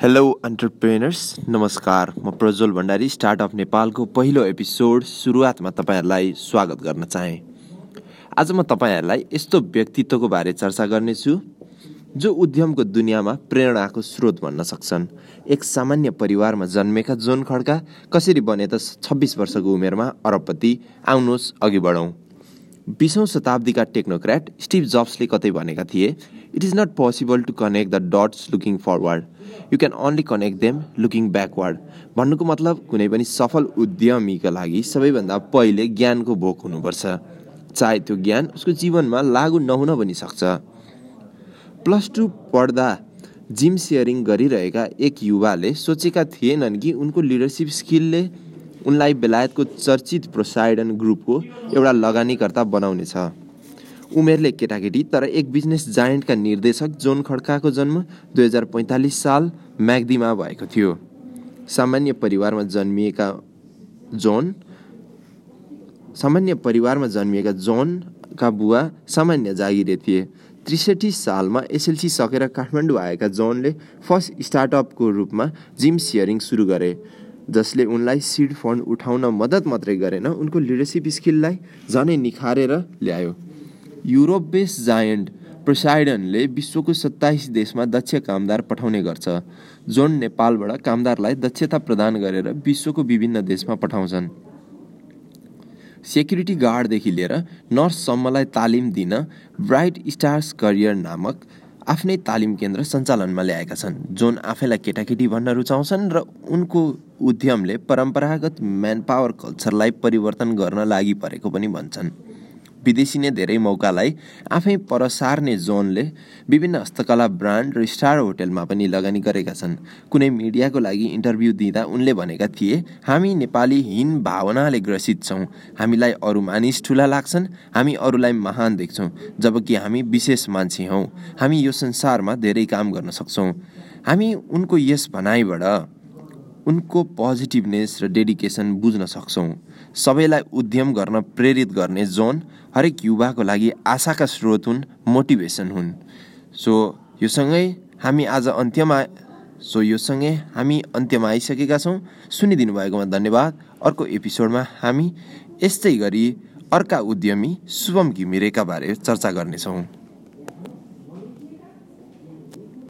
Hello entrepreneurs नमस्कार म Prajwal Bhandari startup नेपालको पहिलो एपिसोड सुरुवातमा तपाईँहरूलाई स्वागत गर्न चाहेँ। आज म तपाईँहरूलाई यस्तो व्यक्तित्वको बारे चर्चा गर्नेछु जो उद्यमको दुनियाँमा प्रेरणाको स्रोत भन्न सक्छन्। एक सामान्य परिवारमा जन्मेका जोन खड्का कसरी बने त छब्बिस वर्षको उमेरमा अरबपति आउनुहोस् अघि बढौँ। बिसौँ शताब्दीका टेक्नोक्राट स्टिभ जब्सले कतै भनेका थिए it is not possible to connect the dots looking forward you can only connect them looking backward भन्नुको मतलब कुनै पनि सफल उद्यमीका लागि सबैभन्दा पहिले ज्ञानको भोक हुनुपर्छ। चाहे त्यो ज्ञान उसको जीवनमा लागु नहुन पनि सक्छ। प्लस टू पढ्दा जिम सेयरिङ गरिरहेका एक युवाले सोचेका थिएनन् कि उनको लिडरसिप स्किलले उनलाई बेलायतको चर्चित प्रोसाइडन ग्रुपको एउटा लगानीकर्ता बनाउनेछ। उमेरले केटाकेटी तर एक बिजनेस जायन्टका निर्देशक जोन खड्काको जन्म दुई हजार पैँतालिस साल म्याग्दीमा भएको थियो। सामान्य परिवारमा जन्मिएका जोन सामान्य परिवारमा जन्मिएका जोनका बुवा सामान्य जागिरे थिए। त्रिसठी सालमा एसएलसी सकेर काठमाडौँ आएका जोनले फर्स्ट स्टार्टअपको रूपमा जिम सेयरिङ सुरु गरे। जसले उनलाई सिड फन्ड उठाउन मद्दत मात्रै गरेन उनको लिडरसिप स्किललाई झनै निखारेर ल्यायो। युरोप बेस जायन्ट प्रोसाइडनले विश्वको सत्ताइस देशमा दक्ष कामदार पठाउने गर्छ जोन नेपालबाट कामदारलाई दक्षता प्रदान गरेर विश्वको विभिन्न देशमा पठाउँछन्। सेक्युरिटी गार्डदेखि लिएर नर्ससम्मलाई तालिम दिन ब्राइट स्टार्स करियर नामक आफ्नै तालिम केन्द्र सञ्चालनमा ल्याएका छन् जुन आफैलाई केटाकेटी भन्न रुचाउँछन् र उनको उद्यमले परम्परागत म्यान पावर कल्चरलाई परिवर्तन गर्न लागि परेको पनि भन्छन्। विदेशी नै धेरै मौकालाई आफै पर सार्ने जोनले विभिन्न हस्तकला ब्रान्ड र स्टार होटेलमा पनि लगानी गरेका छन्। कुनै मिडियाको लागि इन्टरभ्यू दिँदा उनले भनेका थिए हामी नेपाली हिन भावनाले ग्रसित छौँ। हामीलाई अरू मानिस ठुला लाग्छन् हामी अरूलाई महान देख्छौँ जबकि हामी विशेष मान्छे हौँ। हामी यो संसारमा धेरै काम गर्न सक्छौँ। हामी उनको यस भनाइबाट उनको पोजिटिभनेस र डेडिकेसन बुझ्न सक्छौँ। सबैलाई उद्यम गर्न प्रेरित गर्ने जोन हरेक युवाको लागि आशाका स्रोत हुन् मोटिभेसन हुन्। सो यो सँगै हामी आज अन्त्यमा सो यो सँगै हामी अन्त्यमा आइसकेका छौँ। सुनिदिनु भएकोमा धन्यवाद। अर्को एपिसोडमा हामी यस्तै गरी अर्का उद्यमी शुभम घिमिरेका बारे चर्चा गर्नेछौँ।